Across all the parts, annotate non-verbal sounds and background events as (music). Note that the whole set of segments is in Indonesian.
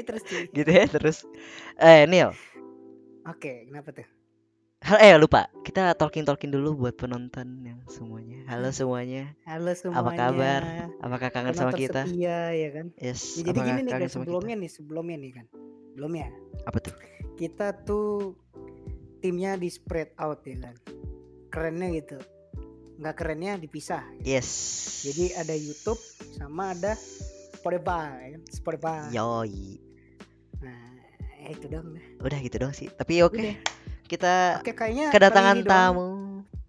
aja terus cuy. (laughs) Gitu ya terus. Eh, Neil. Oke, kenapa tuh? Hal eh lupa. Kita talking-talking dulu buat penonton yang semuanya. Halo semuanya. Halo semuanya. Apa kabar? Apakah kangen sama kita? Setia ya kan. Yes. Ya, jadi gini nih guys, sama kita? sebelumnya nih, sebelumnya nih kan. Belum ya. Apa tuh? Kita tuh timnya di spread out ya kan. Kerennya gitu. Nggak kerennya dipisah. Yes. Jadi ada YouTube sama ada Spotify ya kan. Spotify. Yoi. Nah, itu dong dah. Udah gitu dong sih. Tapi oke. Udah. Kita Oke, kayaknya kedatangan tamu.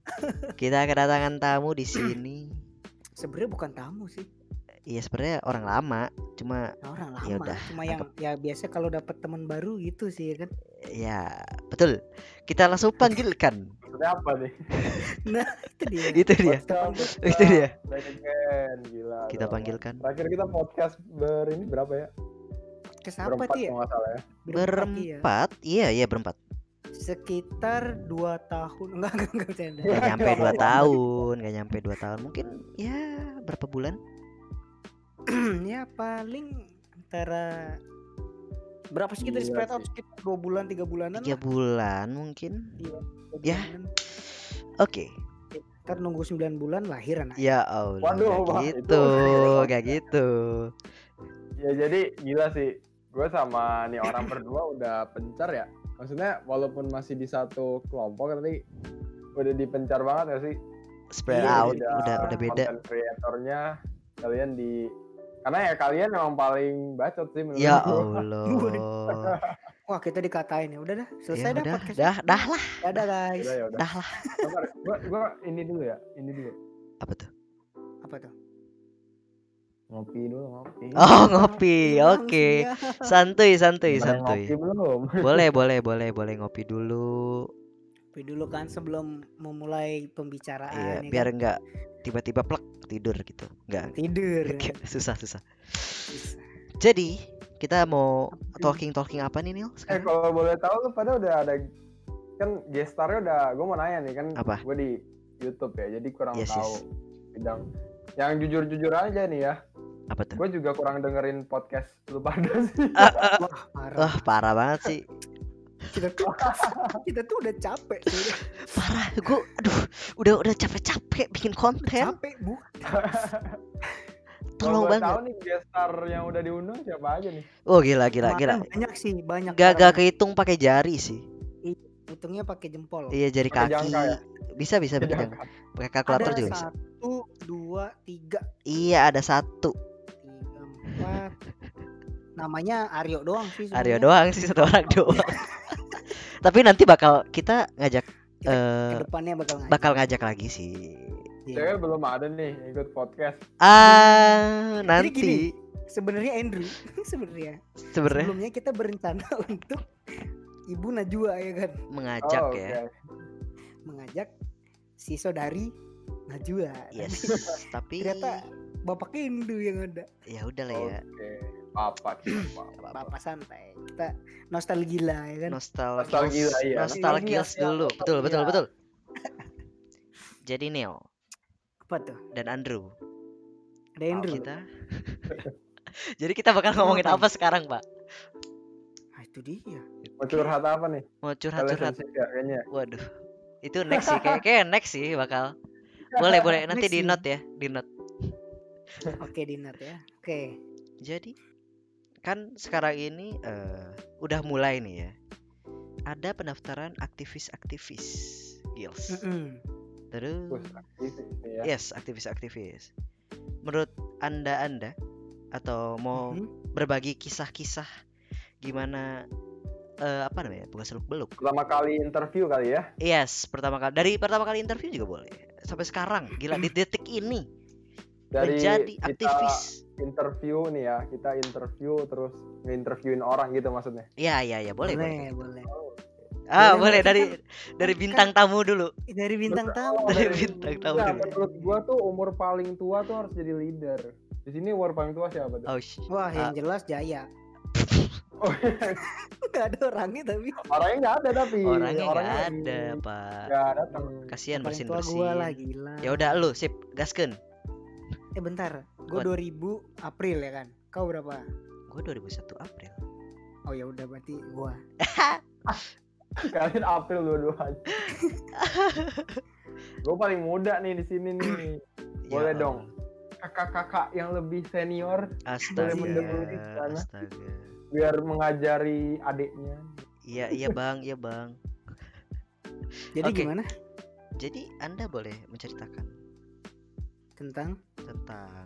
(laughs) kita kedatangan tamu di sini. Sebenarnya bukan tamu sih. Iya sebenarnya orang lama, cuma Orang Ya lama. udah, Cuma yang ya biasa kalau dapat teman baru gitu sih ya kan. ya betul. Kita langsung panggilkan. Maksudnya apa nih? (laughs) Itu dia. (laughs) Itu dia. Podcast Itu dia. Gila. Kita panggilkan. Terakhir kita podcast ber ini berapa ya? Ke siapa Berempat tuh ya? ya. Berempat iya. Berempat, iya iya berempat. Sekitar dua tahun. (laughs) Enggak, enggak, enggak bercanda. Gak nyampe dua tahun, gak nyampe dua tahun. Mungkin ya berapa bulan? (clears throat) ya paling antara berapa sih kita Gila spread out sekitar dua bulan tiga bulanan Tiga bulan mungkin. Iya, Ya. Oke. Ntar nunggu 9 bulan lahir anak. Ya Allah. Waduh, gak gitu, (laughs) itu- gak gitu. Ya jadi gila sih. Gue sama nih orang berdua udah pencar ya. Maksudnya walaupun masih di satu kelompok tapi udah dipencar banget ya sih. Spread out, Beda udah udah beda. Content creatornya kalian di karena ya kalian memang paling bacot sih menurut Ya gua. Allah. (laughs) Wah kita dikatain ya. Udah dah selesai Ya dah udah, podcast. dah, dah lah, Dadah guys. Udah ya udah. dah lah. Gua gua ini dulu ya, ini dulu. Apa tuh? Apa tuh? Ngopi dulu, ngopi. (laughs) Oh ngopi, Bang, oke. iya. (laughs) Santuy, santuy, santuy. Ngopi belum? (laughs) Boleh, boleh, boleh, boleh ngopi dulu. Tapi dulu kan sebelum memulai pembicaraan Iya, ya biar kan? enggak tiba-tiba plek tidur gitu. Enggak. tidur. susah, susah. Jadi, kita mau Apa? talking-talking apa nih, Nil? Eh Sekarang? kalau boleh tahu lu pada udah ada kan gestarnya udah gue mau nanya nih kan Apa? gue di YouTube ya jadi kurang Yes, tahu yes. bidang yang jujur-jujur aja nih ya Apa tuh? gue juga kurang dengerin podcast lu pada sih Ah, ah, ah. Parah. Wah, parah banget sih. Kita tuh (laughs) kita tuh udah capek. cuy. Parah, gue aduh, udah udah capek-capek bikin konten. Capek bu. (laughs) Tolong banget. tahu nih gestar yang udah diundang siapa aja nih Oh, gila gila gila. Banyak sih, banyak. Gak gak kehitung pakai jari sih. Hitungnya pakai jempol. Iya, jari Pakai kaki. jangka ya? Bisa bisa pakai jangka. Pakai kalkulator ada juga bisa. satu, dua, tiga, Iya, ada satu. Empat. Namanya Aryo doang sih. Aryo sebenarnya. doang sih satu orang (laughs) doang. Tapi nanti bakal kita ngajak Kita eh Ke depannya bakal ngajak. bakal ngajak lagi sih. Iya. cewek belum ada nih ikut podcast Ah, Jadi gini, nanti sebenarnya Andrew (laughs) sebenarnya sebenarnya sebelumnya kita berencana (laughs) untuk Ibu Najwa ya kan mengajak Oh, ya. oke. mengajak si saudari Najwa. Yes, tapi ternyata Bapak Hindu yang ada. ya udah lah ya. oke Nggak apa-apa. Bapak santai. Kita nostalgia ya kan. Nostalgia, Nostalgia, iya. nostalgia Nostalgia, dulu. Betul, betul, nostalgia. betul. Jadi Neo Apa tuh? dan Andrew, Ada Andrew. kita (laughs) Jadi kita bakal ngomongin apa sekarang, Pak? Ah, itu dia. mau curhat apa nih Mau curhat-curhat. Ya kayaknya Waduh. Itu next sih, kayak kayak next sih bakal. (laughs) Boleh, boleh. Nanti Next di note ya, di note. Oke, Dinat ya. Oke. Jadi kan sekarang ini eh, udah mulai nih ya. Ada pendaftaran aktivis-aktivis Gils. Mm-mm. Terus Wih, aktivis nih ya yes, aktivis-aktivis. Menurut Anda-anda atau mau Mhm. berbagi kisah-kisah gimana eh, apa namanya? Bukan seluk beluk. pertama kali interview kali ya Yes, pertama kali dari pertama kali interview juga boleh. Sampai sekarang, gila di (clears throat) detik ini dari menjadi kita aktivis. interview nih ya kita interview terus nge-interviewin orang gitu maksudnya Ya, ya, ya, boleh, boleh. boleh. Ah, Boleh, boleh boleh. dari Kan- dari kan- bintang tamu dulu. Dari bintang tamu. Dari dari- bintang tamu dulu. menurut gua tuh umur paling tua tuh harus jadi leader di sini umur paling tua siapa tuh Oh, Wah, yang Ah. jelas Jaya. (laughs) oh, (laughs) Gak ada orangnya tapi orangnya nggak ada tapi orangnya lagi ada, Pak. nggak datang Kasihan paling bersin bersin. gua lah gila. Ya udah lu sip gaskeun. Eh bentar gue What? 2000 April ya kan kau berapa Gue 2001 April. oh ya udah berarti gua (laughs) Kalian April dua-duanya. (laughs) gue paling muda nih di sini nih. (clears throat) Boleh Ya dong. Kakak-kakak yang lebih senior Astaga. ke sana. Astaga. biar mengajari adiknya. Iya iya bang, iya bang. jadi Oke. gimana Jadi anda boleh menceritakan tentang tentang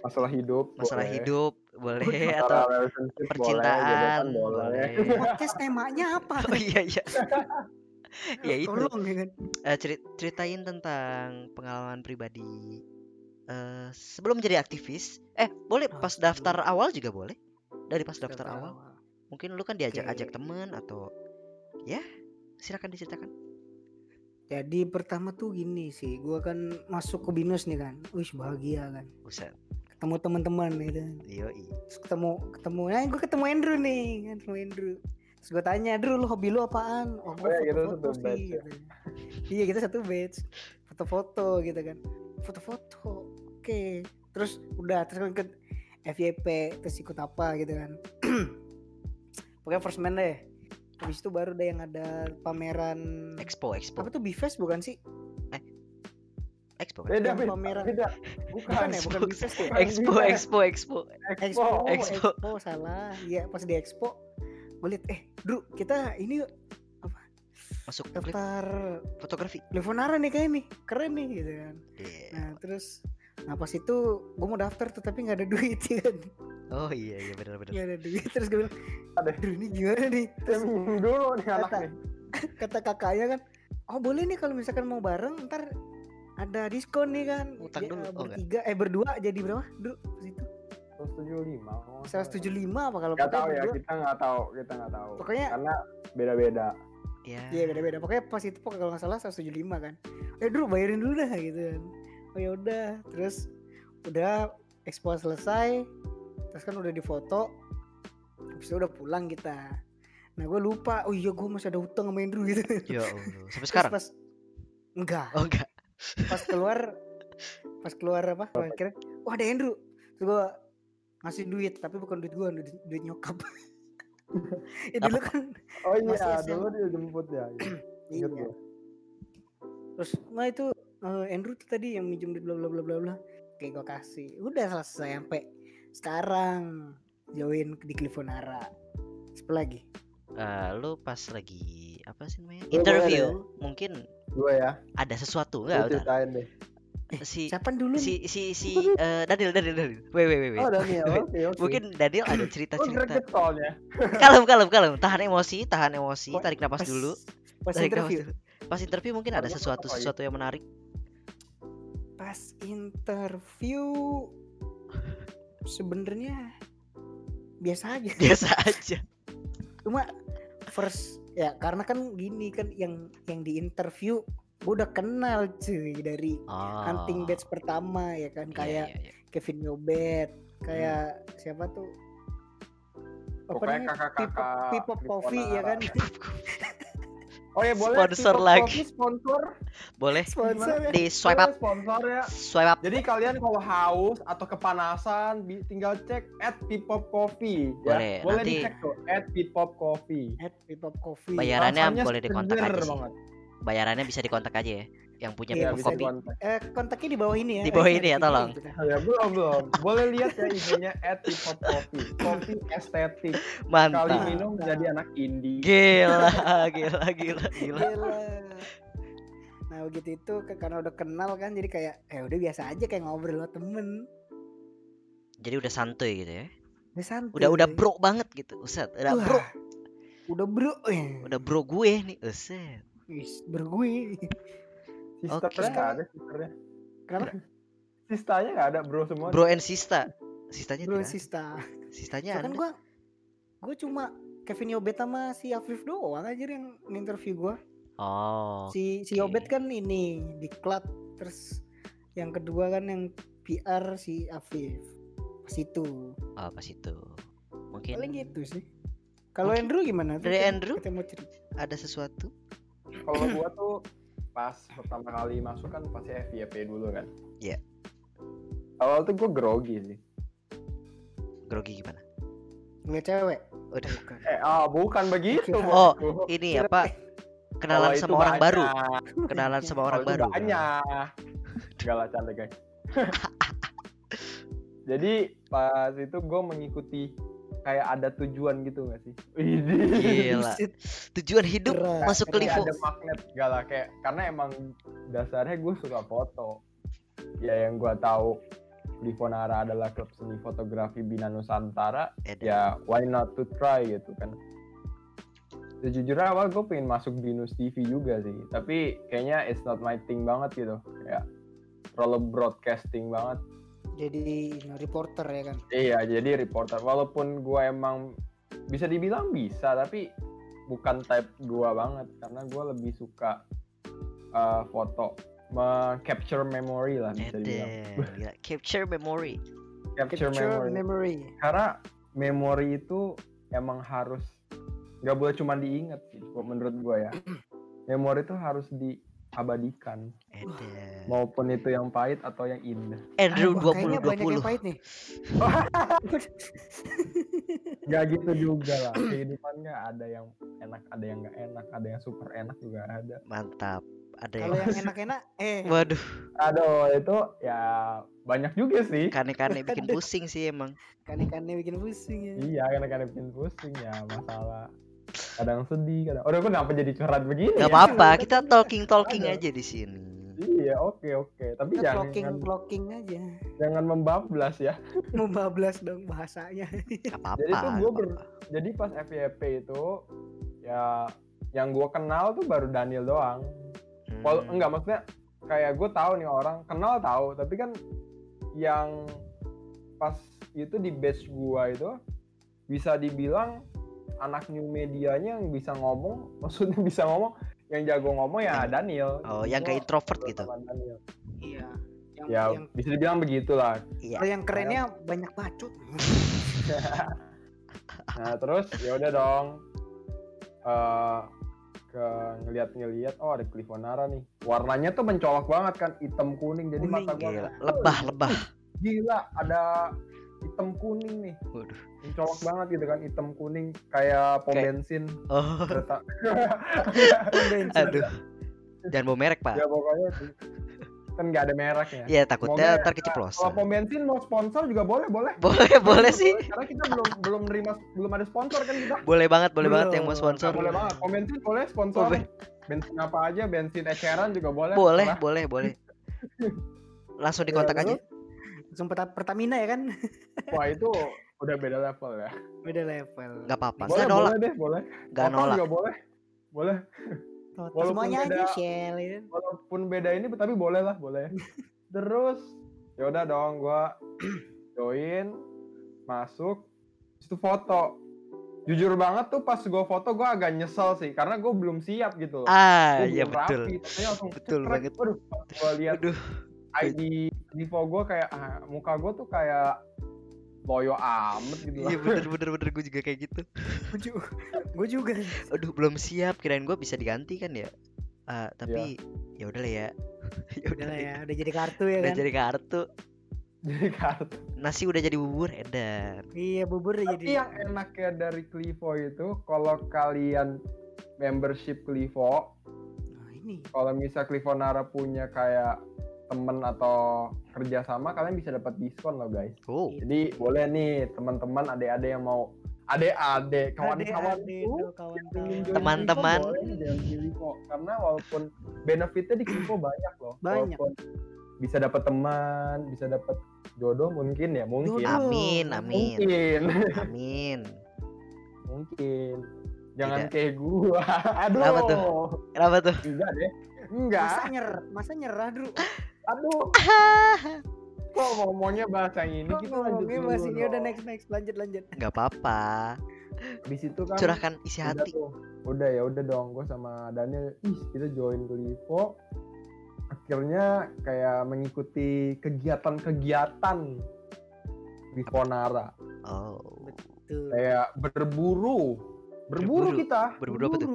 Masalah hidup. masalah boleh. hidup boleh Masalah atau percintaan, boleh, gebetan boleh. (laughs) podcast temanya apa oh iya iya. (laughs) ya itu. tolong ya kan Eh, ceri- ceritain tentang pengalaman pribadi eh sebelum menjadi aktivis. Eh boleh Oh, pas sebelum. daftar awal juga boleh. Dari pas daftar Daftar awal. awal. Mungkin lu kan diajak-ajak Oke. temen atau ya silakan diceritakan. Jadi pertama tuh gini sih gua kan masuk ke binus nih kan wih bahagia kan Buset. ketemu teman-teman gitu kan. Yoi. Terus ketemu ketemu nah gue ketemu Andrew nih kan ketemu Andrew terus gue tanya Andrew lu hobi lu apaan oh gue ya, kita foto-foto batch sih ya. gitu. iya kita satu batch foto-foto gitu kan foto-foto oke terus udah terus kan ikut FYP terus ikut apa gitu kan (clears throat) pokoknya first man deh habis itu baru deh yang ada pameran Expo, expo. apa tuh Bifest bukan sih Expo kan? Beda, beda, pameran. beda. bukan Bukan. ya bukan Expo. Bifest ya Expo, expo, expo. Expo, oh, Expo. Expo. salah. Iya, pas di Expo gue liat eh, Dru, kita ini yuk Masuk klip daftar fotografi. Lefonara nih kayak nih, keren nih gitu kan. Iya. Nah, terus nah pas itu gue mau daftar tuh tapi nggak ada duit (laughs) ya kan. Oh iya iya benar benar. Nggak ada duit. Terus gue bilang, Ada. Dru ini gimana nih? Terus dulu nih anak Kata- nih. (laughs) kata kakaknya kan, oh boleh nih kalau misalkan mau bareng ntar ada diskon nih kan. Utang Ja- dulu, oh, enggak? bertiga eh berdua jadi berapa? Pas itu 175. kalau nggak salah. 175 apa kalau Nggak kita tahu ya, berdua? kita nggak tahu, kita nggak tahu. Pokoknya Karena beda-beda. Ya. Iya beda-beda. Pokoknya pas itu pokoknya kalau nggak salah 175 kan. Eh Dru bayarin dulu dah gitu kan. Oh ya udah. Terus udah expo selesai. Terus kan udah difoto. Habis itu udah pulang kita. Nah gue lupa. Oh iya gue masih ada utang sama Andrew gitu. Ya Allah. Sampai sekarang. pas enggak. Oh enggak. Pas keluar pas keluar apa? Akhirnya, wah ada Andrew. Terus gue ngasih duit tapi bukan duit gue, duit, duit nyokap. (laughs) ya dulu kan Oh Masih iya, dulu dia jemput ya. Ingat Iya. gua. Terus nah itu eh, Andrew tuh tadi yang minjem duit bla bla bla bla bla. Oke gua kasih. Udah selesai sampai sekarang join di Clifonara. Apa lagi? Eh, lu pas lagi apa sih namanya? Interview mungkin Gua ya. ada sesuatu Lu enggak? Udah. ceritain deh. Si (laughs) Siapa dulu nih? si si si eh, Daniel Daniel Daniel. Wait wait wait. wait. Oh, Daniel. (laughs) Oke, oke. Mungkin Daniel ada cerita-cerita. greget soalnya. (laughs) kalem kalem kalem. Tahan emosi, tahan emosi, tarik napas Pas- dulu. Pas Tarik napas interview. dulu. Pas interview mungkin ada sesuatu ya? sesuatu yang menarik. Pas interview sebenarnya biasa aja. Biasa aja. Cuma first ya karena kan gini kan yang yang di interview gue udah kenal cuy dari Oh. hunting batch pertama ya kan Iya, kayak iya, iya. Kevin Yobet kayak siapa tuh apa Pokoknya namanya kakak-kakak. Coffee ya kan (laughs) Oh ya boleh. Sponsor lagi. Sponsor. Boleh sponsor ya. di swipe Boleh up, Sponsor ya. swipe up. Jadi kalian kalau haus atau kepanasan tinggal cek at P-pop Coffee Boleh, ya. Boleh nanti- dicek tuh at P-pop Coffee. at P-pop coffee Bayarannya Rasanya boleh dikontak aja sih. banget. Bayarannya bisa dikontak aja ya. Yang punya Iya, Ya, bisa Kopi. dikontak. eh kontaknya di bawah ini ya Di bawah ini ya, tolong. Ya, belum belum. Boleh lihat ya IG-nya at P-pop Coffee. Kopi estetik. Kali Mantap. minum jadi anak indie. Gila, gila, gila, gila. Gila. nah begitu itu karena udah kenal kan jadi kayak eh udah biasa aja kayak ngobrol sama temen Jadi udah santuy gitu ya. udah santai Udah udah bro banget gitu. Uset, udah Wah, bro. udah bro eh. Udah bro gue nih. Uset. Wis, bergue Sisternya Oke. nggak ada sisternya. kenapa Sistanya nggak ada bro semua. Bro and Sista. Sistanya bro tidak. sista Sistanya kan ada. gua gue cuma Kevin Yobet sama si Afif doang aja yang interview gua Oh. si si. Yobet kan ini di Klat terus yang kedua kan yang PR si Afif pas itu Oh, pas itu. Mungkin paling gitu sih kalau Andrew gimana Tuh dari kan Andrew? kita mau cerita ada sesuatu. Kalau gua tuh pas pertama kali masuk kan pasti FYP dulu kan. Iya. awal tuh gue grogi sih Grogi gimana? Ngeliat cewek. Udah. Bukan. eh ah bukan begitu (laughs) Oh, bosku. Ini apa? Kenalan Kalau itu sama orang baru. Kenalan sama orang itu baru. banyak lah canda guys (laughs) jadi pas itu gue mengikuti kayak ada tujuan gitu gak sih. Gila. Tujuan hidup Keren. masuk ke Livo. ada magnet gak lah kayak karena emang dasarnya gue suka foto. Ya yang gue tahu Livonara adalah klub seni fotografi Bina Nusantara. Ya why not to try gitu kan. Sejujurnya awal gue pengen masuk Binus TV juga sih tapi kayaknya it's not my thing banget gitu. Kayak terlalu broadcasting banget. Jadi reporter ya kan. iya jadi reporter. Walaupun gue emang bisa dibilang bisa tapi bukan type gue banget karena gue lebih suka uh, foto capture memory lah bisa dibilang. (laughs) Gila. Capture memory. capture, Capture memory memory. karena memori itu emang harus nggak boleh cuma diingat sih gua- menurut gue ya (clears throat) memori itu harus diabadikan Edan. maupun itu yang pahit atau yang indah Andrew Wah, kayaknya banyak yang 2020. pahit nih. (laughs) nggak gitu juga lah kehidupan nggak ada yang enak ada yang nggak enak ada yang super enak juga ada Mantap. Ada Kalau yang enak-enak, eh Waduh, aduh itu ya banyak juga sih kane-kane bikin pusing sih emang. kan-ikannya bikin pusing ya. iya kadang-kadang bikin pusing ya masalah kadang sedih kadang udah gue kenapa jadi curhat begini Gak ya? apa-apa, kita talking talking aja di sini. iya oke oke tapi Kita jangan blocking blocking aja. jangan membablas ya Mau bablas dong bahasanya. Apa-apa. Jadi tuh gua ber- jadi pas FYP itu ya yang gue kenal tuh baru Daniel doang Wal Hmm. enggak maksudnya kayak gue tahu nih orang kenal tahu tapi kan yang pas itu di batch gua itu bisa dibilang anak new medianya yang bisa ngomong (laughs) maksudnya bisa ngomong yang jago ngomong ya Daniel Oh, yang kayak introvert gitu. Daniel. Iya. Yang, ya yang bisa dibilang begitulah Iya. yang kerennya banyak bacot. (laughs) nah terus ya udah dong eh ke ngeliat-ngeliat oh ada Clifonara nih warnanya tuh mencolok banget kan hitam kuning jadi Kuning, mata gua Lebah, lebah. (laughs) gila ada hitam kuning nih Waduh. mencolok banget gitu kan hitam kuning kayak pom Kayak- bensin Oh, kereta (laughs) aduh. Jangan bawa merek, Pak. ya pokoknya sih. kan nggak ada mereknya Iya, takutnya ntar kalau keceplosan. pom bensin mau sponsor juga boleh boleh Boleh, (laughs) boleh sih. karena kita belum belum nerima belum ada sponsor kan kita Boleh banget, boleh banget yang mau sponsor. Boleh banget pom bensin boleh sponsor Boleh. bensin apa aja bensin eceran juga boleh Boleh, boleh, boleh. (laughs) Langsung dikontak Ya, aja. Langsung Perta- Pertamina ya kan? (laughs) wah itu udah beda level ya Beda level. Gak apa-apa. boleh nolak, boleh deh boleh gak Total nolak. juga boleh boleh Total walaupun semuanya beda- aja Shell ya. kan? walaupun beda ini tapi boleh lah boleh (laughs) terus ya udah dong gua join masuk itu foto jujur banget tuh pas gua foto gua agak nyesel sih karena gua belum siap gitu loh Ah, iya betul. rapi, Betul cekrek. banget. Waduh, gua lihat Aduh, ID Vivo gua kayak ah, muka gua tuh kayak loyo amat gitu iya bener bener bener gue juga kayak gitu. Gue juga. Gue juga. Aduh, belum siap. Kirain gue bisa diganti kan ya. Ah, tapi ya udah lah ya. (laughs) ya Udah lah deh. ya, udah jadi kartu ya Udah kan? jadi kartu. Jadi kartu. Nasi udah jadi bubur edan. Iya, bubur udah Tapi jadi. yang enaknya dari Clivo itu kalau kalian membership Clivo Nah, ini. kalau misal Clifonara punya kayak temen atau kerjasama kalian bisa dapat diskon loh guys Oh, jadi boleh nih teman-teman adik-adik yang mau adik-adik kawan-kawan Teman-teman. Karena walaupun benefitnya di Clivo banyak loh Banyak. Walaupun bisa dapat teman bisa dapat jodoh mungkin ya mungkin Jodoh. amin, amin, mungkin amin. mungkin jangan Tidak. kayak gua aduh Kenapa tuh? Kenapa tuh? enggak deh enggak Masa nyer, masa nyerah dulu. Aduh (laughs) kok ngomongnya bahasa ini Kok kita lanjut ngomongnya dulu bahas ini udah next next lanjut lanjut. Gak apa-apa. di situ kan Curahkan isi udah hati. tuh. udah ya udah dong gue sama Daniel ih kita join ke Livo akhirnya kayak mengikuti kegiatan-kegiatan di Ponara Oh, Tuh. kayak berburu berburu, Berburu. kita berburu apa tuh?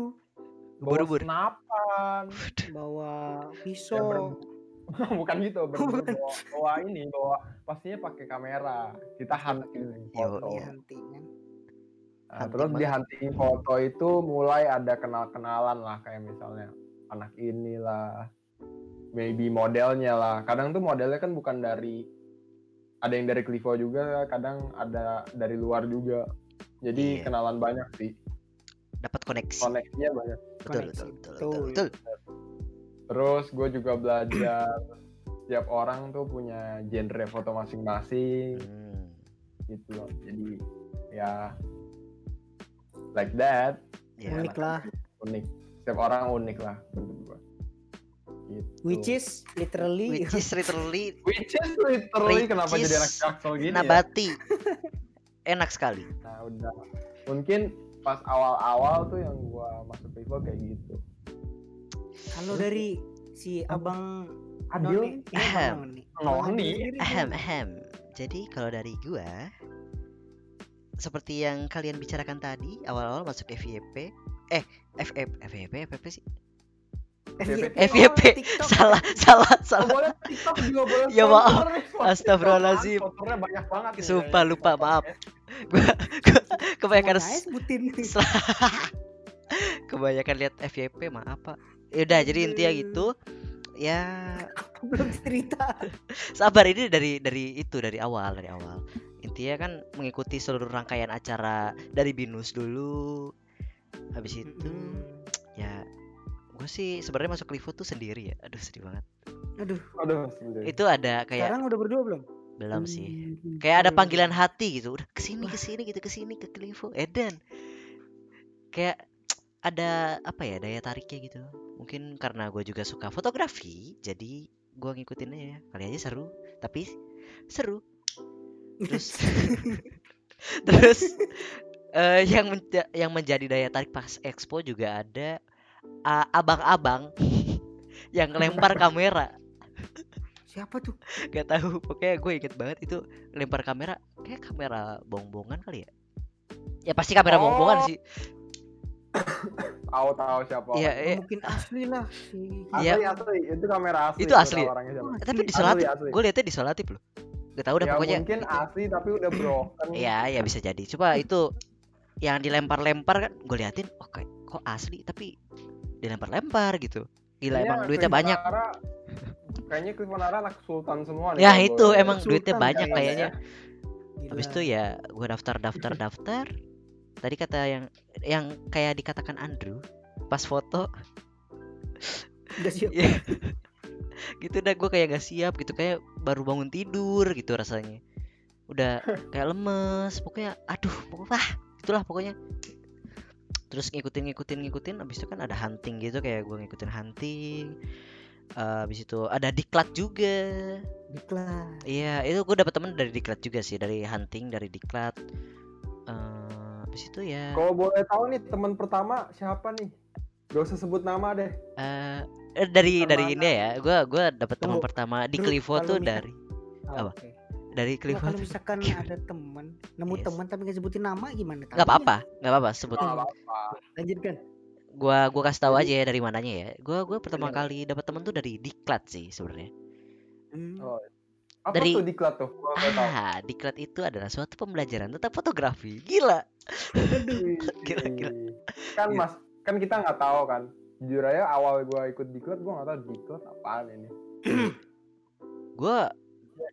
bawa Berburu. senapan Bawa ya, pisau. ber- (laughs) bukan gitu bener-bener bawa, bawa ini bawa pastinya pakai kamera kita hunting foto. Iya, huntingan. Nah, Hunting terus di hunting foto itu mulai ada kenal-kenalan lah kayak misalnya anak inilah maybe modelnya lah. Kadang tuh modelnya kan bukan dari ada yang dari Clivo juga kadang ada dari luar juga. Jadi Iya. kenalan banyak sih. Dapat koneksi. Koneksinya banyak. Betul Koneksi, betul betul, betul. betul, betul. Terus gue juga belajar tiap orang tuh punya genre foto masing-masing. Hmm. gitu. Loh jadi ya like that. Ya, Unik lah. unik. Setiap orang unik lah menurut gua. Gitu. Which is literally which is literally (laughs) which is literally Which kenapa jadi is anak jaksel gini ya? nabati. Enak sekali. Nah udah. Mungkin pas awal-awal tuh yang gua masuk Vivo kayak gitu kalau dari si abang Adil? Ahem. Noni. Ahem ahem. Jadi kalau dari gua seperti yang kalian bicarakan tadi awal-awal masuk FYP eh FF FYP FYP sih? FYP. FYP Oh, TikTok. salah salah Oh, salah boleh TikTok juga boleh Ya, maaf. Sponsornya banyak banget Sumpah, ya. lupa, maaf. gua, gua kebanyakan sebutin. (laughs) (laughs) Kebanyakan lihat FYP maaf pak. ya udah jadi intinya gitu. Ya. Belum cerita. (laughs) Sabar ini dari dari itu dari awal dari awal. Intinya kan mengikuti seluruh rangkaian acara dari binus dulu. Habis itu ya gue sih sebenarnya masuk Livo tuh sendiri ya. Aduh sedih banget. Aduh. Aduh, sebenarnya. itu ada kayak sekarang udah berdua belum? Belum sih. Hmm, kayak ada belum. panggilan hati gitu. Udah ke sini ke sini gitu ke sini ke Livo Eden kayak ada apa ya daya tariknya gitu. Mungkin karena gue juga suka fotografi jadi gue ngikutin aja. Kali aja seru tapi seru. Terus (laughs) terus eh, yang menja- yang menjadi daya tarik pas expo juga ada abang-abang (laughs) yang lempar kamera. Siapa tuh? Gak tahu pokoknya gue inget banget itu lempar kamera. Kayak kamera bongbongan kali ya? Ya pasti kamera Oh. bongbongan sih tahu tahu siapa Iya, orang. eh, mungkin asli lah asli Iya. asli itu kamera asli Itu asli ya? orangnya siapa. Wah, tapi Asli, asli. gue liatnya disolatif loh gak tahu dah ya pokoknya mungkin gitu. asli tapi udah broken ya ya bisa jadi coba itu yang dilempar-lempar kan gue liatin oh kok asli tapi dilempar-lempar gitu gila Kayaknya emang duitnya banyak Nara, kayaknya Cliff Nara anak sultan semua nih ya itu gua- emang duitnya Sultan banyak kayaknya. kayaknya Gila. habis itu ya gue daftar daftar daftar tadi kata yang yang kayak dikatakan Andrew pas foto. Udah siap. Ya gitu dah gue kayak gak siap gitu kayak baru bangun tidur gitu rasanya. Udah (laughs) kayak lemes pokoknya aduh pokoknya ah, itulah pokoknya. Terus ngikutin ngikutin ngikutin abis itu kan ada hunting gitu kayak gue ngikutin hunting. Eh, abis itu ada diklat juga. Diklat. Iya itu gue dapet temen dari diklat juga sih dari hunting dari diklat. Eh, abis itu ya. Kalau boleh tahu nih teman pertama siapa nih? Gak usah sebut nama deh. Eh eh, dari Teman dari ini ya gue gue dapet teman pertama di Clivo kalau tuh misal- dari Oh, Apa? oke. dari Nah, Clivo kalau tuh. misalkan (laughs) ada teman nemu Yes. teman tapi nggak sebutin nama gimana? Nggak apa-apa nggak apa-apa sebut. Nggak apa-apa. Lanjutkan. Gua gua kasih tahu aja ya dari mananya ya. Gua gua pertama kali dapat temen tuh dari diklat sih sebenarnya. Hmm. Oh, apa Dari- tuh diklat tuh? Ah diklat itu adalah suatu pembelajaran tentang fotografi. Gila. Gila, gila. kan Iya. mas kan kita nggak tahu kan. Jujur aja awal gua ikut diklat gua nggak tahu diklat apaan ini. (clears throat) Gua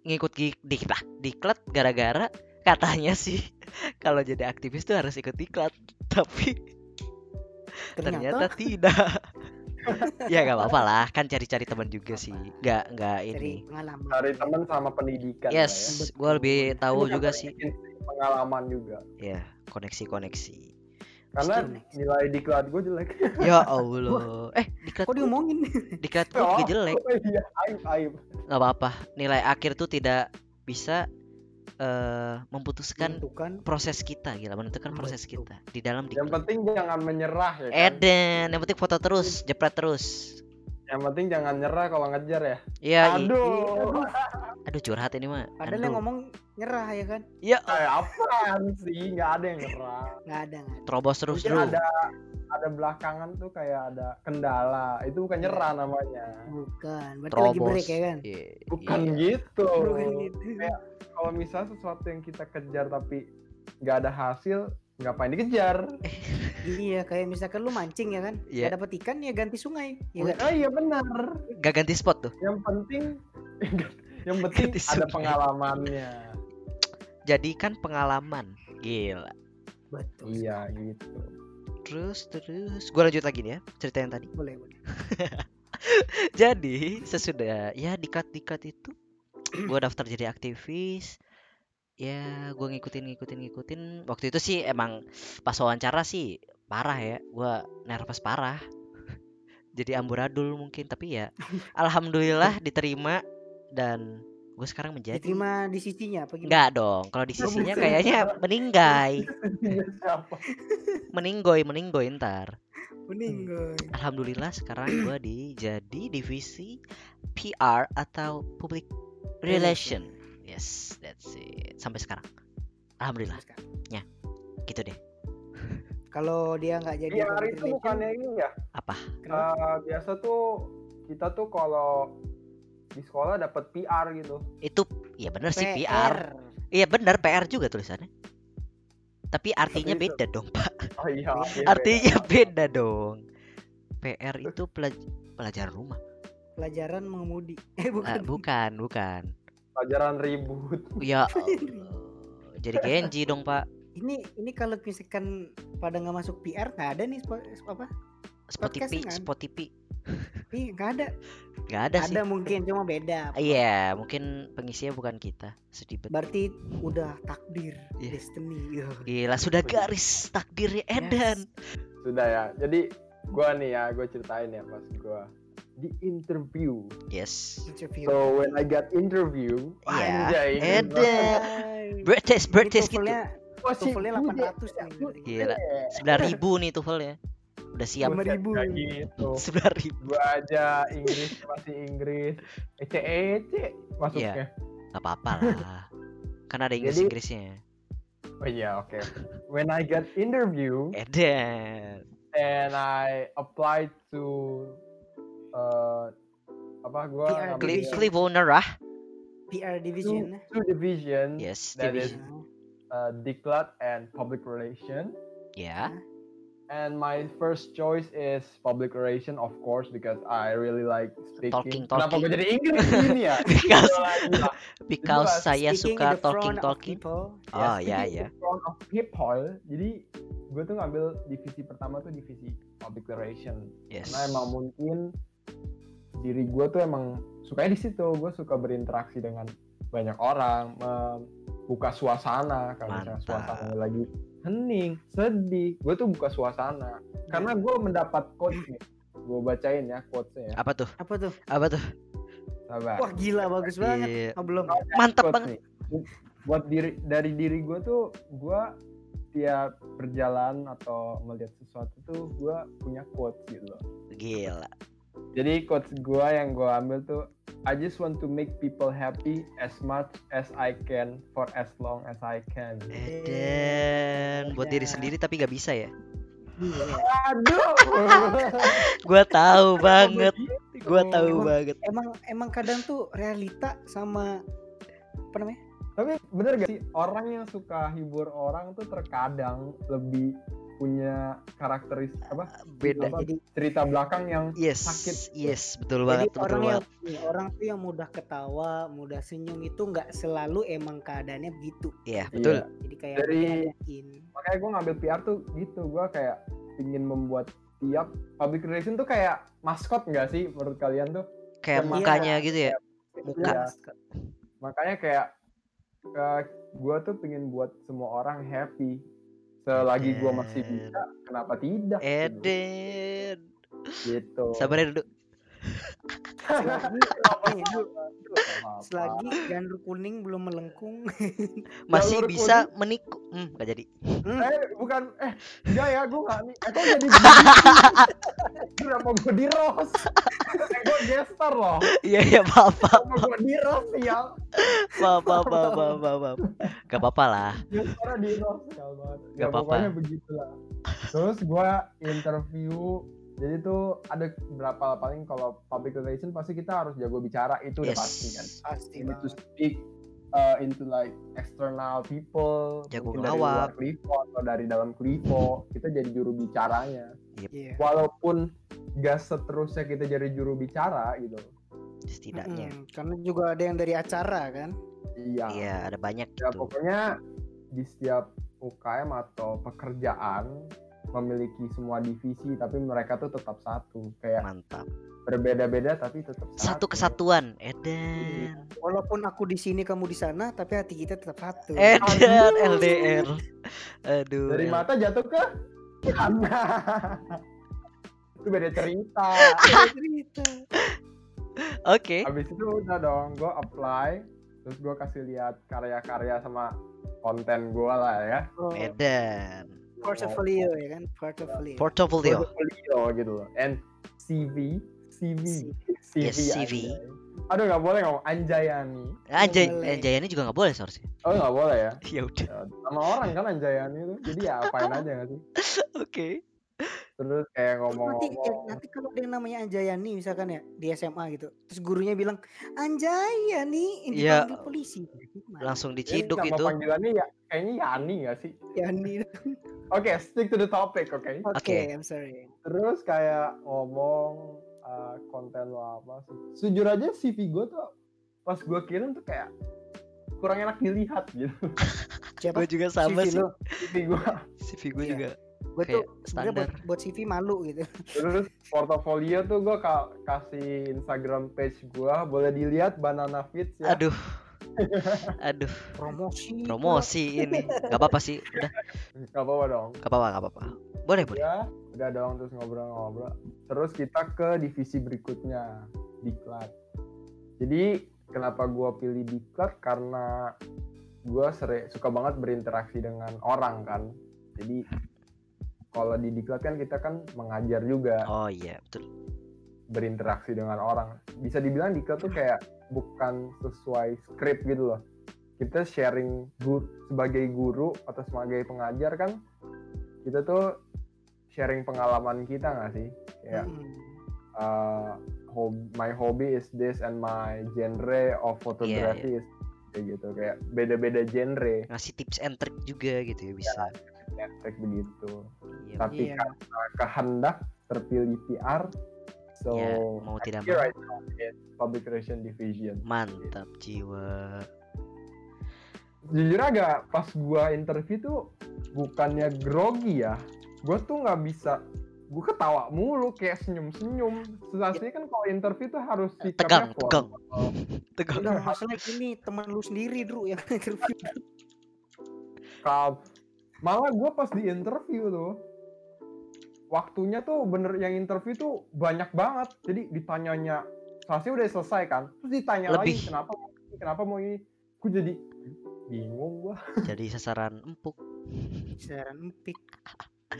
ngikut gi- diklat diklat gara-gara katanya sih (laughs) kalau jadi aktivis tuh harus ikut diklat. Tapi ternyata, ternyata, tidak ya nggak apa-apa lah. Kan cari-cari teman juga sih. Nggak nggak ini. pengalaman. Cari teman sama pendidikan lah ya. yes gua lebih tahu Bukan juga sih. Pengalaman juga. Ya koneksi-koneksi. Karena Skill next. nilai diklat gue jelek. Ya Allah. Eh diklat kok diomongin? diklat gue juga (laughs) Oh, jelek. iya aib aib. Nggak apa-apa. Nilai akhir tuh tidak bisa eh memutuskan menentukan proses kita gila menentukan proses Betul. kita di dalam yang diklat penting jangan menyerah ya kan? Eden yang penting foto terus jepret terus. Yang penting jangan nyerah kalau ngejar ya? Ya i- aduh. aduh. Curhat ini mah. Padahal yang ngomong nyerah ya kan Ya, Kayak apaan sih? Nggak ada yang nyerah. nggak ada nggak ada. terobos terus Mungkin bro. ada ada belakangan tuh kayak ada kendala. Itu bukan nyerah namanya. bukan berarti lagi Terobos. break ya kan Iya, Bukan iya. gitu. bukan gitu Kayak kalau misalnya sesuatu yang kita kejar tapi nggak ada hasil, ngapain dikejar? iya kayak misalkan lu mancing ya kan Iya. nggak dapet ikan ya ganti sungai ya kan Oh iya benar. Gak ganti spot tuh. Yang penting (laughs) yang penting Ganti ada sungai. pengalamannya. Jadikan pengalaman. Gila. betul Iya gitu. Terus terus gue lanjut lagi nih ya cerita yang tadi. boleh boleh (laughs) Jadi sesudah ya dikat dikat itu gue daftar jadi aktivis. Ya gue ngikutin ngikutin ngikutin. Waktu itu sih emang pas wawancara sih parah ya. Gue nervous parah. (laughs) Jadi amburadul mungkin tapi ya (laughs) alhamdulillah diterima dan gue sekarang menjadi diterima di sisinya apa gimana Enggak dong, kalau di sisinya kayaknya meninggai, (laughs) meninggoy, meninggoy ntar. meninggal Alhamdulillah sekarang gua di jadi divisi PR atau public relation. Yes, that's it. Sampai sekarang. Alhamdulillah, gitu deh. kalau dia nggak jadi PR itu relation, bukannya ini ya? Apa? Eh, biasa tuh kita tuh kalau di sekolah dapat PR gitu. Itu ya bener sih PR. Iya bener PR juga tulisannya. Tapi artinya Tapi itu- beda dong, Pak. Oh iya. iya, Artinya beda. beda dong. PR itu pelaj- pelajaran rumah. pelajaran mengemudi (laughs) eh bukan bukan, bukan. pelajaran ribut. Ya Allah. Jadi Genji dong, Pak. ini ini kalau misalkan pada nggak masuk PR nggak ada nih apa Spotify? Spotify. Ih, nggak ada Gak ada, sih. ada mungkin cuma beda Iya, mungkin pengisinya bukan kita. Sedih banget. berarti udah takdir Iya. destiny Iya. Gila, sudah garis takdirnya Edan. Sudah ya. Jadi gua nih ya, gua ceritain ya pas gua di interview. Yes. interview So when I got interview, Iya, anjay, ini Edan. Ini British gitu. Bude. 800 nih. Gila. Sembilan ribu nih tuvelnya. Udah siap. Lima ribu. Sembilan ribu. Gua aja Inggris masih Inggris. Ece ece masuknya. Gak apa-apa lah. (laughs) Kan ada Inggris Jadi- Inggrisnya. Oh iya, oke. When I got interview and I applied to uh, apa gua PR. Cliff Owner ah. PR two, division two division Yes, That division. uh, Diklat and Public Relation. Ya. And my first choice is public relation, of course, because I really like speaking. Talking, Kenapa gue talking. jadi Inggris gini ya? (laughs) Because because Jelas. saya suka talking talking. people. Oh ya ya. front of people. Jadi gue tuh ngambil divisi pertama tuh divisi public relation. Yes. Karena emang mungkin diri gue tuh emang sukanya di situ. Gue suka berinteraksi dengan banyak orang, membuka suasana. Kalau misalnya suasananya lagi hening, sedih, gue tuh buka suasana. Karena gue mendapat quotes nih. Gue bacain ya quotesnya ya. Apa tuh? Apa tuh? Apa tuh? Sabar. Wah gila bagus banget. Iya. Oh, belum. Mantap banget. nih. Buat diri dari diri gue tuh gue tiap berjalan atau melihat sesuatu tuh gue punya quotes gitu loh. Gila. Jadi quotes gue yang gue ambil tuh I just want to make people happy as much as I can for as long as I can. Eden buat diri Edan. sendiri tapi gak bisa ya. Iya. Aduh. (laughs) Gua tahu banget. Begitu. Gua tahu Emang- banget. Emang emang kadang tuh realita sama apa namanya? Tapi bener gak sih orang yang suka hibur orang tuh terkadang lebih punya karakteristik apa Beda. Apa? Jadi cerita belakang yang Yes. sakit. Yes, betul jadi banget, betul orang yang banget. orang tuh yang mudah ketawa, mudah senyum itu nggak selalu emang keadaannya begitu. Iya, betul. Iya. Jadi kayak Dari- makanya gue ngambil PR tuh gitu gue kayak ingin membuat tiap public relation tuh kayak maskot nggak sih menurut kalian tuh Kayak Iya. mukanya gitu ya. Muka. Iya. makanya kayak gue tuh pengen buat semua orang happy selagi gue masih bisa kenapa tidak. Eden. gitu Sabar ya duduk. Selagi, apa-apa. Selagi janur kuning belum melengkung. (laughs) Masih Jalur bisa menikung. Hmm, gak jadi. Hmm, eh bukan eh enggak ya gue nggak nih (laughs) eh kok jadi gini kenapa gue di roast eh gue gestar loh Iya iya maaf maaf kenapa gue di roast ya maaf maaf maaf maaf maaf, maaf. Gak apa-apa lah. di ya ya Nggak apa-apa. pokoknya begitulah terus gue interview jadi tuh ada berapa paling kalau public relation pasti kita harus jago bicara itu udah Yes. pasti kan pasti you need to speak uh, into like external people Jago mungkin dari luar ngelawak. Atau dari dalam Klivo kita jadi juru bicaranya Iya. walaupun gak seterusnya kita jadi juru bicara gitu Setidaknya. Mm-mm, Karena juga ada yang dari acara kan. iya Iya ada banyak ya gitu. pokoknya di setiap UKM atau pekerjaan memiliki semua divisi tapi mereka tuh tetap satu kayak Mantap. berbeda-beda tapi tetap satu Satu kesatuan. Edan. Walaupun aku di sini kamu di sana, tapi hati kita tetap satu. Edan LDR. Aduh. dari mata jatuh ke itu beda cerita cerita. Oke. habis itu udah dong gue apply terus gue kasih lihat karya-karya sama konten gue lah ya Oh, Edan. Portfolio ya kan, portfolio. Portfolio. portfolio gitu loh and CV CV CV, Yes, CV. anjay. aduh nggak boleh ngomong Anjayani Anjay, boleh. Anjayani juga nggak boleh seharusnya. oh nggak boleh ya (laughs) Ya udah. Ya, sama orang kan Anjayani itu jadi ya apain aja nggak sih (laughs) Oke. Terus kayak Terus nanti, ya, ngomong-ngomong nanti kalau ada yang namanya Anjayani misalkan ya di SMA gitu, terus gurunya bilang Anjayani, ini Iya. dipanggil polisi. Gimana? Langsung diciduk nama itu. panggilannya ya kayaknya Yani nggak sih Yani. (laughs) oke stick to the topic oke Oke, Oke. I'm sorry. terus kayak ngomong uh, konten lo apa sih jujur aja CV gue tuh pas gue kirim tuh kayak kurang enak dilihat gitu Siapa? Gue juga sama CV sih. lo. CV gue (laughs) CV gue Iya. juga. Gue tuh sebenarnya buat, standar. buat CV malu gitu. terus portofolio tuh gue kasih Instagram page gue boleh dilihat banana fits ya Aduh. (laughs) Aduh. Promosi. Promosi ini. Gak apa-apa sih. Udah. Gak apa-apa dong Gak apa-apa. Gak apa-apa. Boleh boleh. ya udah dong terus ngobrol-ngobrol terus kita ke divisi berikutnya diklat jadi kenapa gue pilih diklat karena gue sering suka banget berinteraksi dengan orang kan jadi kalau di diklat kan kita kan mengajar juga. Oh iya betul. berinteraksi dengan orang. Bisa dibilang diklat tuh kayak bukan sesuai skrip gitu loh. Kita sharing guru, sebagai guru atau sebagai pengajar kan kita tuh sharing pengalaman kita nggak sih? Kayak Mm. uh, hob- my hobby is this and my genre of photography is kayak gitu. Kayak beda-beda genre. Ngasih tips and trick juga gitu ya bisa. Efek begitu Iya. tapi Iya. karena kehendak terpilih PR so Ya, mau tidak mau. right now public relation division Mantap jiwa. jujur agak pas gua interview tuh bukannya grogi ya gua tuh nggak bisa gua ketawa mulu kayak senyum-senyum sensasinya kan kalau interview tuh harus Tegang, tegang. formal. (laughs) Tegang. Udah masalah ini teman lu sendiri Dru yang (laughs) interview. Kap. Malah gue pas di interview tuh, waktunya tuh bener yang interview tuh banyak banget. Jadi ditanyanya, Sasi udah selesai kan, terus ditanya Lebih. lagi kenapa kenapa mau ini. Gue jadi bingung gua. (laughs) Jadi sasaran empuk. Siaran empik.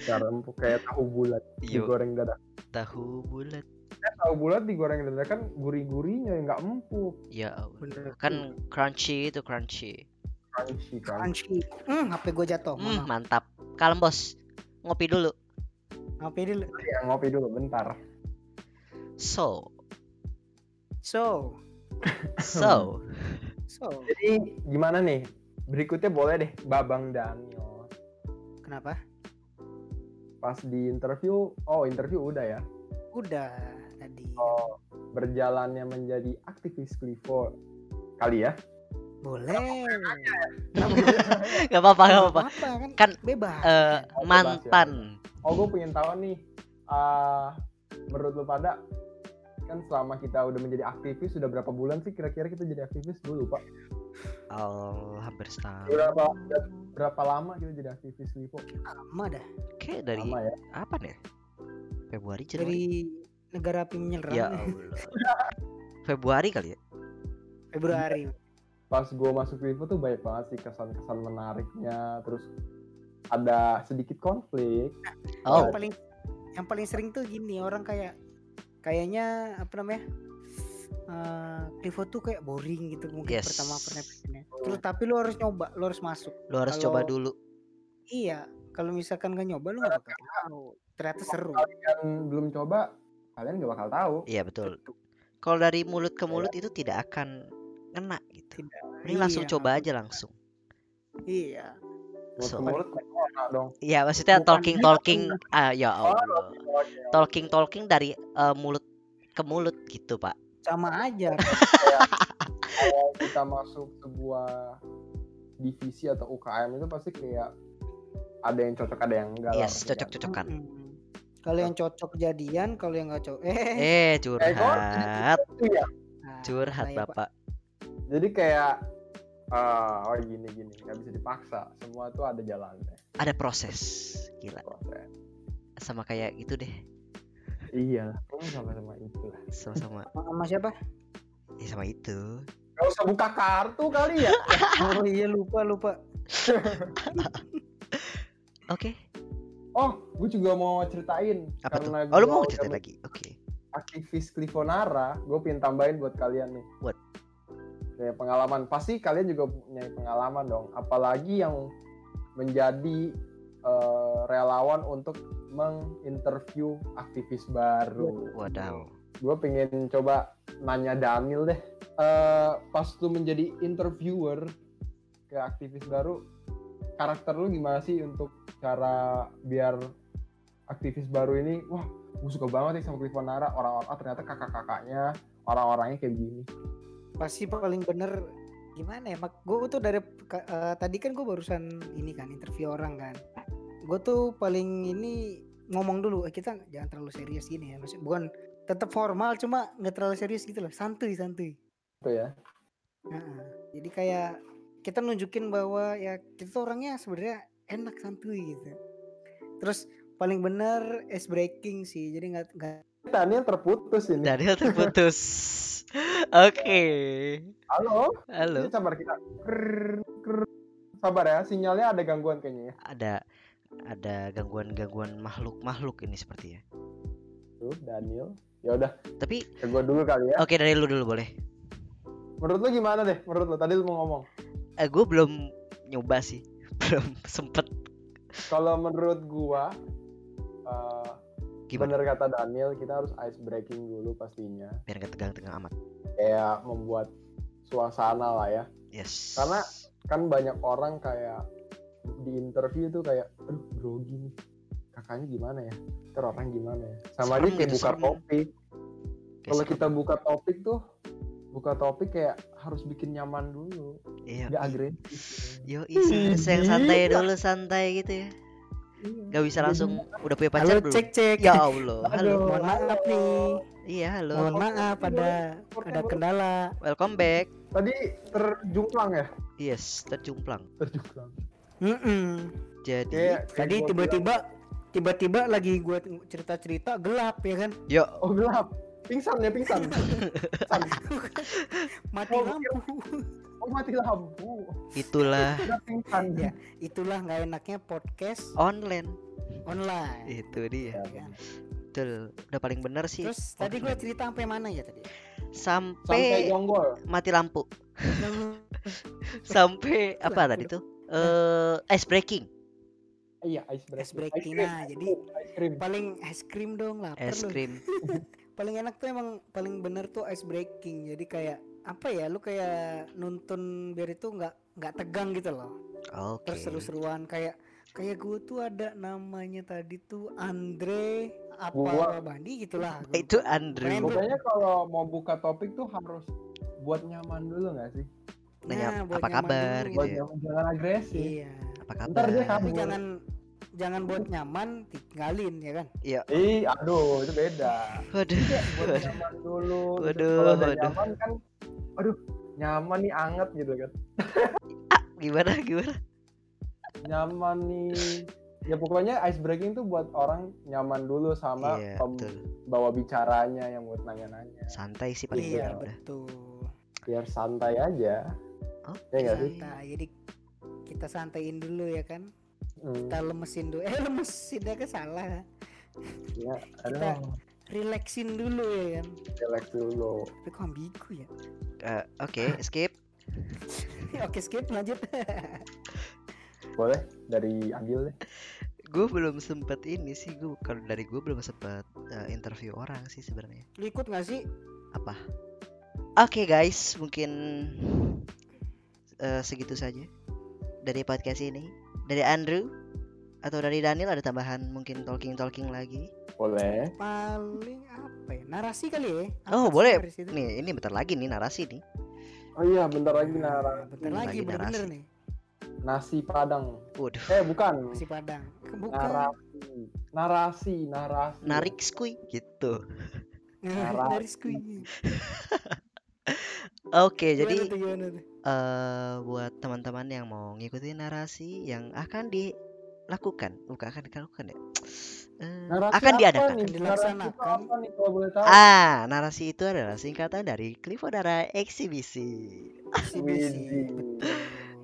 Cara empuk kayak tahu bulat Yo, digoreng dadak. tahu bulat. Eh, tahu bulat digoreng dadak kan gurih-gurihnya nggak empuk. Ya. Bener. Kan crunchy itu crunchy. Crunchy kan. Crunchy. Hmm, HP gue jatuh. Hmm, mantap. Kalem bos. Ngopi dulu. HP dulu. Ya, ngopi dulu bentar. So, So, so. (laughs) so, Jadi gimana nih? Berikutnya boleh deh Babang Daniel. kenapa? Pas di interview, oh interview udah ya. Udah tadi. Oh, berjalannya menjadi aktivis Clivo kali ya? Boleh. Gak apa-apa, gak (laughs) apa-apa. kan, Kan, bebas. Eh, Oh, bebas ya. mantan. Oh, gue pengen tahu nih, eh, menurut lo pada kan selama kita udah menjadi aktivis sudah berapa bulan sih kira-kira kita jadi aktivis dulu pak? Oh, hampir setahun. Berapa berapa lama kita jadi aktivis Clivo? lama dah. Kayak dari Lama ya? apa nih? Februari Januari. Dari negara api menyerang. Ya Allah. (laughs) Februari kali ya? Februari. Pas gue masuk Vivo tuh banyak banget sih kesan-kesan menariknya terus ada sedikit konflik Oh, Yang paling yang paling sering tuh gini orang kayak kayaknya apa namanya? eh Clivo tuh kayak boring gitu mungkin Yes. pertama pendapatannya. Terus tapi lu harus nyoba, lu harus masuk. lu harus coba kalau- dulu. Iya, kalau misalkan gak nyoba lu gak bakal tahu. Ternyata seru. kalian belum coba kalian gak bakal tahu Iya betul. Betul. Kalau dari mulut ke mulut itu tidak akan ngena gitu. Tidak. Mending langsung Iya, coba aja langsung. Iya. mulut So- mulut dong Iya, maksudnya Bukan talking talking ah ya Oh, Allah. Talking talking dari eh, mulut ke mulut gitu, Pak. Sama aja. (laughs) kalau kita masuk sebuah divisi atau UKM itu pasti kayak ada yang cocok ada yang enggak Yes, pasti kan. cocok-cocokan. Mm-mm. Kalau yang cocok jadian, kalau yang gak cocok eh (laughs) Eh, curhat. Iya. nah, Curhat, saya, Pak. Bapak. Jadi kayak ah, oh gini gini nggak bisa dipaksa semua tuh ada jalannya Ada proses. Gila. proses Sama kayak gitu deh. iya lah sama-sama itu lah Sama-sama. (laughs) Sama siapa? ya sama itu. Gak usah buka kartu kali ya (laughs) Oh iya lupa lupa. (laughs) Oke. oh gue juga mau ceritain Apa tuh? karena Oh, lu mau cerita lagi? Oke. aktivis Clifonara gue pengen tambahin buat kalian nih What? Kayak pengalaman. Pasti kalian juga punya pengalaman dong. Apalagi yang menjadi eh, relawan untuk menginterview aktivis baru. Wadaw. gue pengen coba nanya Daniel deh. Eh, pas tuh menjadi interviewer ke aktivis baru karakter lu gimana sih untuk cara biar aktivis baru ini wah gue suka banget nih sama Clifonara orang-orang ah, ternyata kakak-kakaknya orang-orangnya kayak gini Pasti paling bener gimana ya? Mak gue tuh dari eh, tadi kan gue barusan ini kan interview orang kan. Gue tuh paling ini ngomong dulu eh, kita jangan terlalu serius gini ya. Maksud bukan tetap formal cuma nggak terlalu serius gitu loh. Santuy santuy. itu ya Heeh. Jadi kayak kita nunjukin bahwa ya kita tuh orangnya sebenarnya enak santuy gitu. Terus paling bener ice breaking sih. Jadi nggak nggak Daniel terputus ini Daniel terputus. (laughs) Oke. halo Halo. Ini sabar kita Krrr, krrr. sabar ya sinyalnya ada gangguan kayaknya ya Ada ada gangguan-gangguan makhluk-makhluk ini sepertinya. tuh Daniel ya udah Tapi ke gue dulu kali ya oke dari lu dulu boleh. menurut lu gimana deh menurut lu tadi lu mau ngomong Eh, gue belum nyoba sih. (laughs) Belum sempet. kalau menurut gua eh, Gimana? bener kata Daniel kita harus ice breaking dulu pastinya Biar gak tegang-tegang amat. kayak membuat suasana lah ya Yes. Karena kan banyak orang kayak di interview tuh kayak aduh grogi nih kakaknya gimana ya ntar orang gimana ya sama aja kayak gitu, buka serem. topik kalau kita buka topik tuh buka topik kayak harus bikin nyaman dulu Iya. nggak agresif Yo, seharusnya yang santai dulu santai gitu ya. Iya. Gak bisa langsung udah punya Halo pacar belum? cek cek. Ya Allah. Halo. Aduh. Mohon maaf nih. Iya, halo. Mohon maaf ada ada kendala. Welcome back. tadi terjumplang ya Yes, terjumplang. terjumplang Mm-mm. Jadi, kayak kayak Tadi tiba-tiba tiba-tiba lagi gue cerita-cerita gelap ya kan. yo, oh gelap pingsan ya pingsan Pingsan. (laughs) Mati Oh, lampu. (laughs) oh mati lampu itulah (laughs) pingsan Ya. Itulah nggak enaknya podcast online. online. Itu dia. Ya, ya kan? Betul. Udah paling bener sih. Terus tadi gue cerita sampai mana ya tadi? sampai Sampai jonggol mati lampu. Sampai apa tadi tuh? Eh, ice breaking. iya ice breaking Ice breaking. cream, Nah, jadi ice cream paling es krim dong lapar Es lu. krim. Paling enak tuh emang paling bener tuh ice breaking. Jadi kayak apa ya lu kayak nuntun biar itu nggak nggak tegang gitu loh. Oke. Terus seru-seruan kayak kayak gue tuh ada namanya tadi tuh Andre apa Gua- Bandi gitulah. Gua- (laughs) Itu. Keren. Pokoknya kalau mau buka topik tuh harus buat nyaman dulu nggak sih? Nanya, buat apa nyaman kabar dulu. gitu Buat ya. nyaman jangan agresif. Iya. Apa Ntar dia kabar? Tapi jangan jangan buat nyaman tinggalin ya kan. Iya. Ih, aduh itu beda. Waduh. Buat nyaman dulu. gitu. Waduh, Kalau udah waduh. nyaman kan, aduh nyaman nih anget gitu kan. Gimana gimana? Nyaman nih. Ya pokoknya ice breaking tuh buat orang nyaman dulu sama Iya, pem- betul. bawa bicaranya yang buat nanya-nanya. Santai sih paling Iya bener betul. biar santai aja Oh, ya nggak sih santai jadi kita santaiin dulu ya kan kita lemesin dulu (laughs) eh lemesin ya kan salah ya kita- aduh relaxin dulu ya kan relax dulu tapi kok ambigu ya Eh, Oke, (laughs) skip. oke skip lanjut boleh dari ambil deh Gue belum sempet ini sih. Gue kalau dari gue belum sempet eh, interview orang sih sebenarnya. lu ikut gak sih Apa? Oke guys, mungkin eh, segitu saja dari podcast ini. Dari Andrew atau dari Daniel ada tambahan mungkin talking talking lagi. boleh paling apa ya narasi kali ya Oh Apa sih boleh. narasi itu? Nih ini bentar lagi nih narasi nih. oh iya bentar lagi Nah, nara bentar Lagi lagi bener-bener narasi. nih nasi padang Waduh. eh bukan nasi padang bukan narasi narasi narasi Narik skui gitu. (laughs) narasi. dari (laughs) skui Oke, Gimana jadi tuh, gimana tuh? Eh buat teman-teman yang mau ngikutin narasi yang akan dilakukan, bukan akan dilakukan ya. (tsk) Eh, narasi akan apa diadakan. nih? Akan dilaksanakan. apa nih kalau boleh tahu Ah, narasi itu adalah singkatan dari Cliffodara Eksibisi. Eksibisi.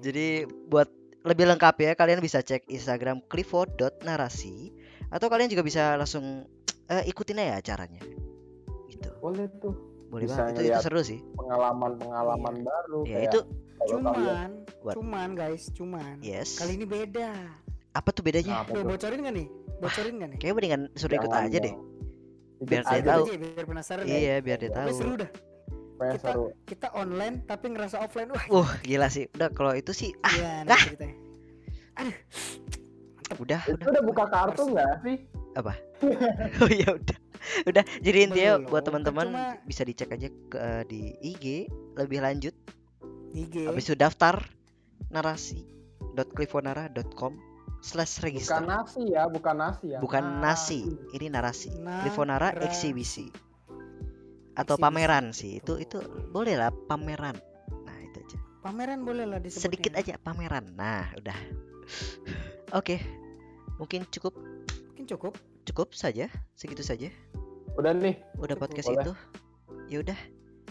Jadi buat lebih lengkap ya, kalian bisa cek Instagram clifford.narasi atau kalian juga bisa langsung eh, ikutin aja acaranya. Gitu. boleh tuh Boleh Bisa banget. Itu, itu seru sih. pengalaman pengalaman baru Ya, kayak itu kalau kalian cuman What? cuman guys cuman yes. kali ini beda Apa tuh bedanya? Apa Tuh, tuh? bocorin gak nih bocorin gak nih Kayaknya mendingan suruh ikut aja deh. Biar dia tahu. aja, biar penasaran ya Iya, biar dia Tapi tahu. seru dah kita- seru kita online tapi ngerasa offline wah Wah, gila sih. Udah kalau itu sih ah, iya nih ceritanya udah, itu udah. udah buka kartu nggak sih (laughs) Oh ya udah. (laughs) Udah, jadi intinya Belum, buat teman-teman cuma- bisa dicek aja ke eh, di IG lebih lanjut. IG Habis itu daftar narasi.clifonara.com slash bukan register. nasi ya bukan nasi ya Bukan nasi, ini narasi. Clifonara Narasi. eksibisi. Atau Eksibisi. pameran sih. Itu itu boleh lah pameran. Nah, itu aja. pameran boleh lah disebutnya Sedikit aja pameran. Nah, udah. (laughs) Oke. Mungkin cukup mungkin cukup cukup saja, segitu saja. udah nih Udah podcast Boleh. itu. Ya udah.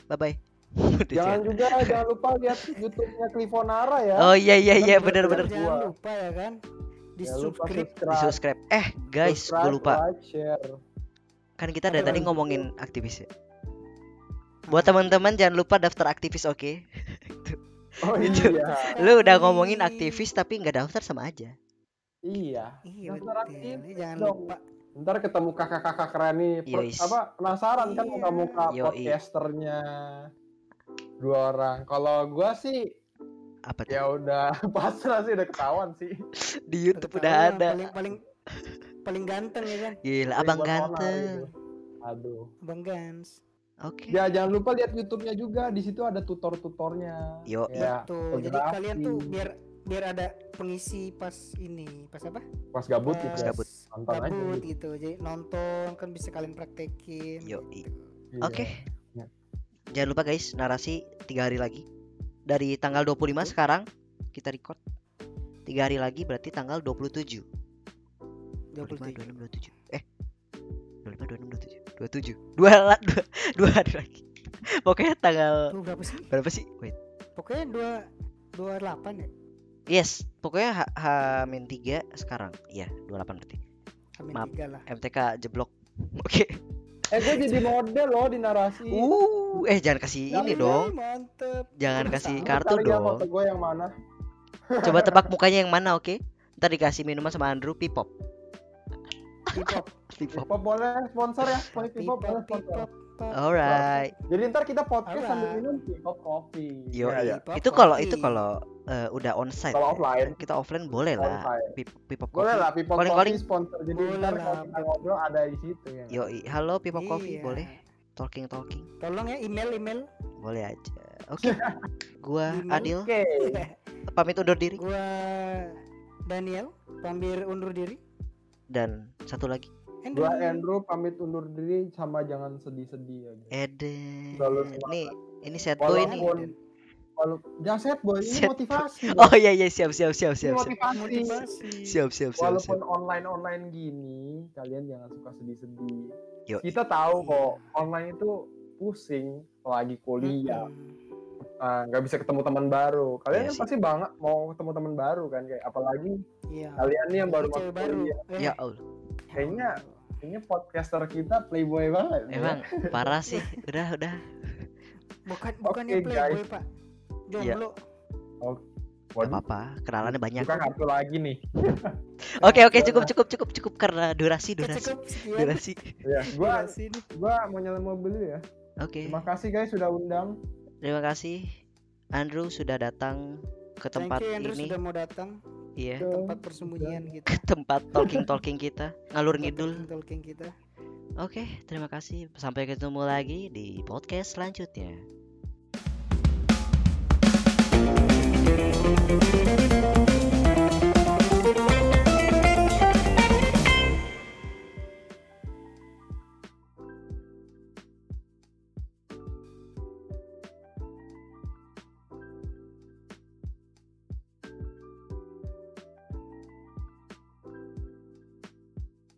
Bye bye. (laughs) jangan juga jangan lupa lihat YouTube-nya Clifonara ya Oh iya iya iya kalian bener. jangan gua. lupa ya kan di subscribe Di subscribe. Eh guys, gue lupa. like, share. Kan kita dari tadi ngomongin aktivis ya. Buat teman-teman jangan lupa daftar aktivis oke. (laughs) oh (laughs) Itu. iya Lu udah ngomongin aktivis tapi nggak daftar sama aja. iya iya Daftar aktivis jangan lupa ntar ketemu kakak-kakak keren nih per- Yois. apa penasaran kan Iya. muka-muka podcasternya dua orang kalau gua sih Apa tuh? ya udah (laughs) pasrah sih udah ketahuan sih Di YouTube udah ada. paling paling paling ganteng ya kan Gila, Paling abang ganteng. gitu. aduh bang Gans Oke. ya jangan lupa lihat YouTube-nya juga di situ ada tutor-tutornya Yo, ya tuh jadi kalian tuh biar biar ada pengisi pas ini pas apa pas gabut pas gitu ya gabut. nonton aja gabut gitu. gitu jadi nonton kan bisa kalian praktekin Yoi. gitu. Iya. Oke. Ya. Jangan lupa guys, narasi tiga hari lagi. Dari tanggal 25 sekarang kita record. Tiga hari lagi berarti tanggal 27. 25, 27 26, 27. Eh. 25, 26, 27. 27. Dua, dua, dua hari lagi. Pokoknya tanggal Tuh, berapa sih berapa sih? Wait. pokoknya dua dua delapan ya Yes, pokoknya H, H-3 sekarang. Iya, 28 berarti. Maaf. lah MTK jeblok. (laughs) Oke. eh gue jadi model loh di narasi Uh, eh jangan kasih ini dong. mantep Jangan Masa? kasih kartu dong. foto gue yang mana (laughs) Coba tebak mukanya yang mana, oke? Ntar dikasih minuman sama Andrew Pipop. Pipop (laughs) Pipop. Pop boleh sponsor ya Pipop Pop boleh sponsor Pipop pop. Alright. jadi ntar kita podcast sambil Alright. minum Pop coffee Yo, Iya, iya. Pipop itu kalau itu kalau eh, udah onsite. Kalau ya. offline. Kita offline boleh lah. Offline. Pip- Pipop boleh Coffee. lah Pipop Calling-calling. coffee sponsor jadi Boleh ntar kalau kita ngobrol ada di situ ya Yoi, halo Pipop Coffee, Iya. boleh? Talking talking, tolong ya email email boleh aja. Oke. (laughs) Gua Email. Adil oke pamit undur diri gua Daniel pamir undur diri dan satu lagi Andrew. gua Andrew pamit undur diri sama jangan sedih-sedih aja semangat. Nih, ini set boy walaupun kalau jangan set boy ini Set boy. motivasi Oh iya iya siap siap siap ini siap siap. motivasi motivasi Siap siap siap. walaupun siap. online online gini kalian jangan suka sedih-sedih kita tahu kok online itu pusing lagi kuliah ah, nggak bisa ketemu teman baru. Kalian Iya kan sih. pasti banget mau ketemu teman baru kan kayak apalagi Iya. kalian nih yang baru masuk baru. Eh, Ya Allah, Kayaknya ini podcaster kita playboy banget. ya. emang parah sih. Udah, udah. bukan Oke, bukannya guys. playboy pak. Iya. Jomblo. Gak apa-apa, kenalannya banyak. Buka kartu lagi nih. (laughs) Oke, oke, cukup, cukup, cukup, cukup karena durasi, Oke, durasi, cukup sekian. durasi. Ya, gua gua mau nyalain mobil ya. Oke, Terima kasih guys sudah undang. terima kasih Andrew sudah datang ke tempat Thank you Andrew ini. sudah mau datang Iya, ke tempat persembunyian kita. (laughs) ke tempat talking-talking kita, ngalur ngidul. Talking kita. Oke, terima kasih. Sampai ketemu lagi di podcast selanjutnya. Thank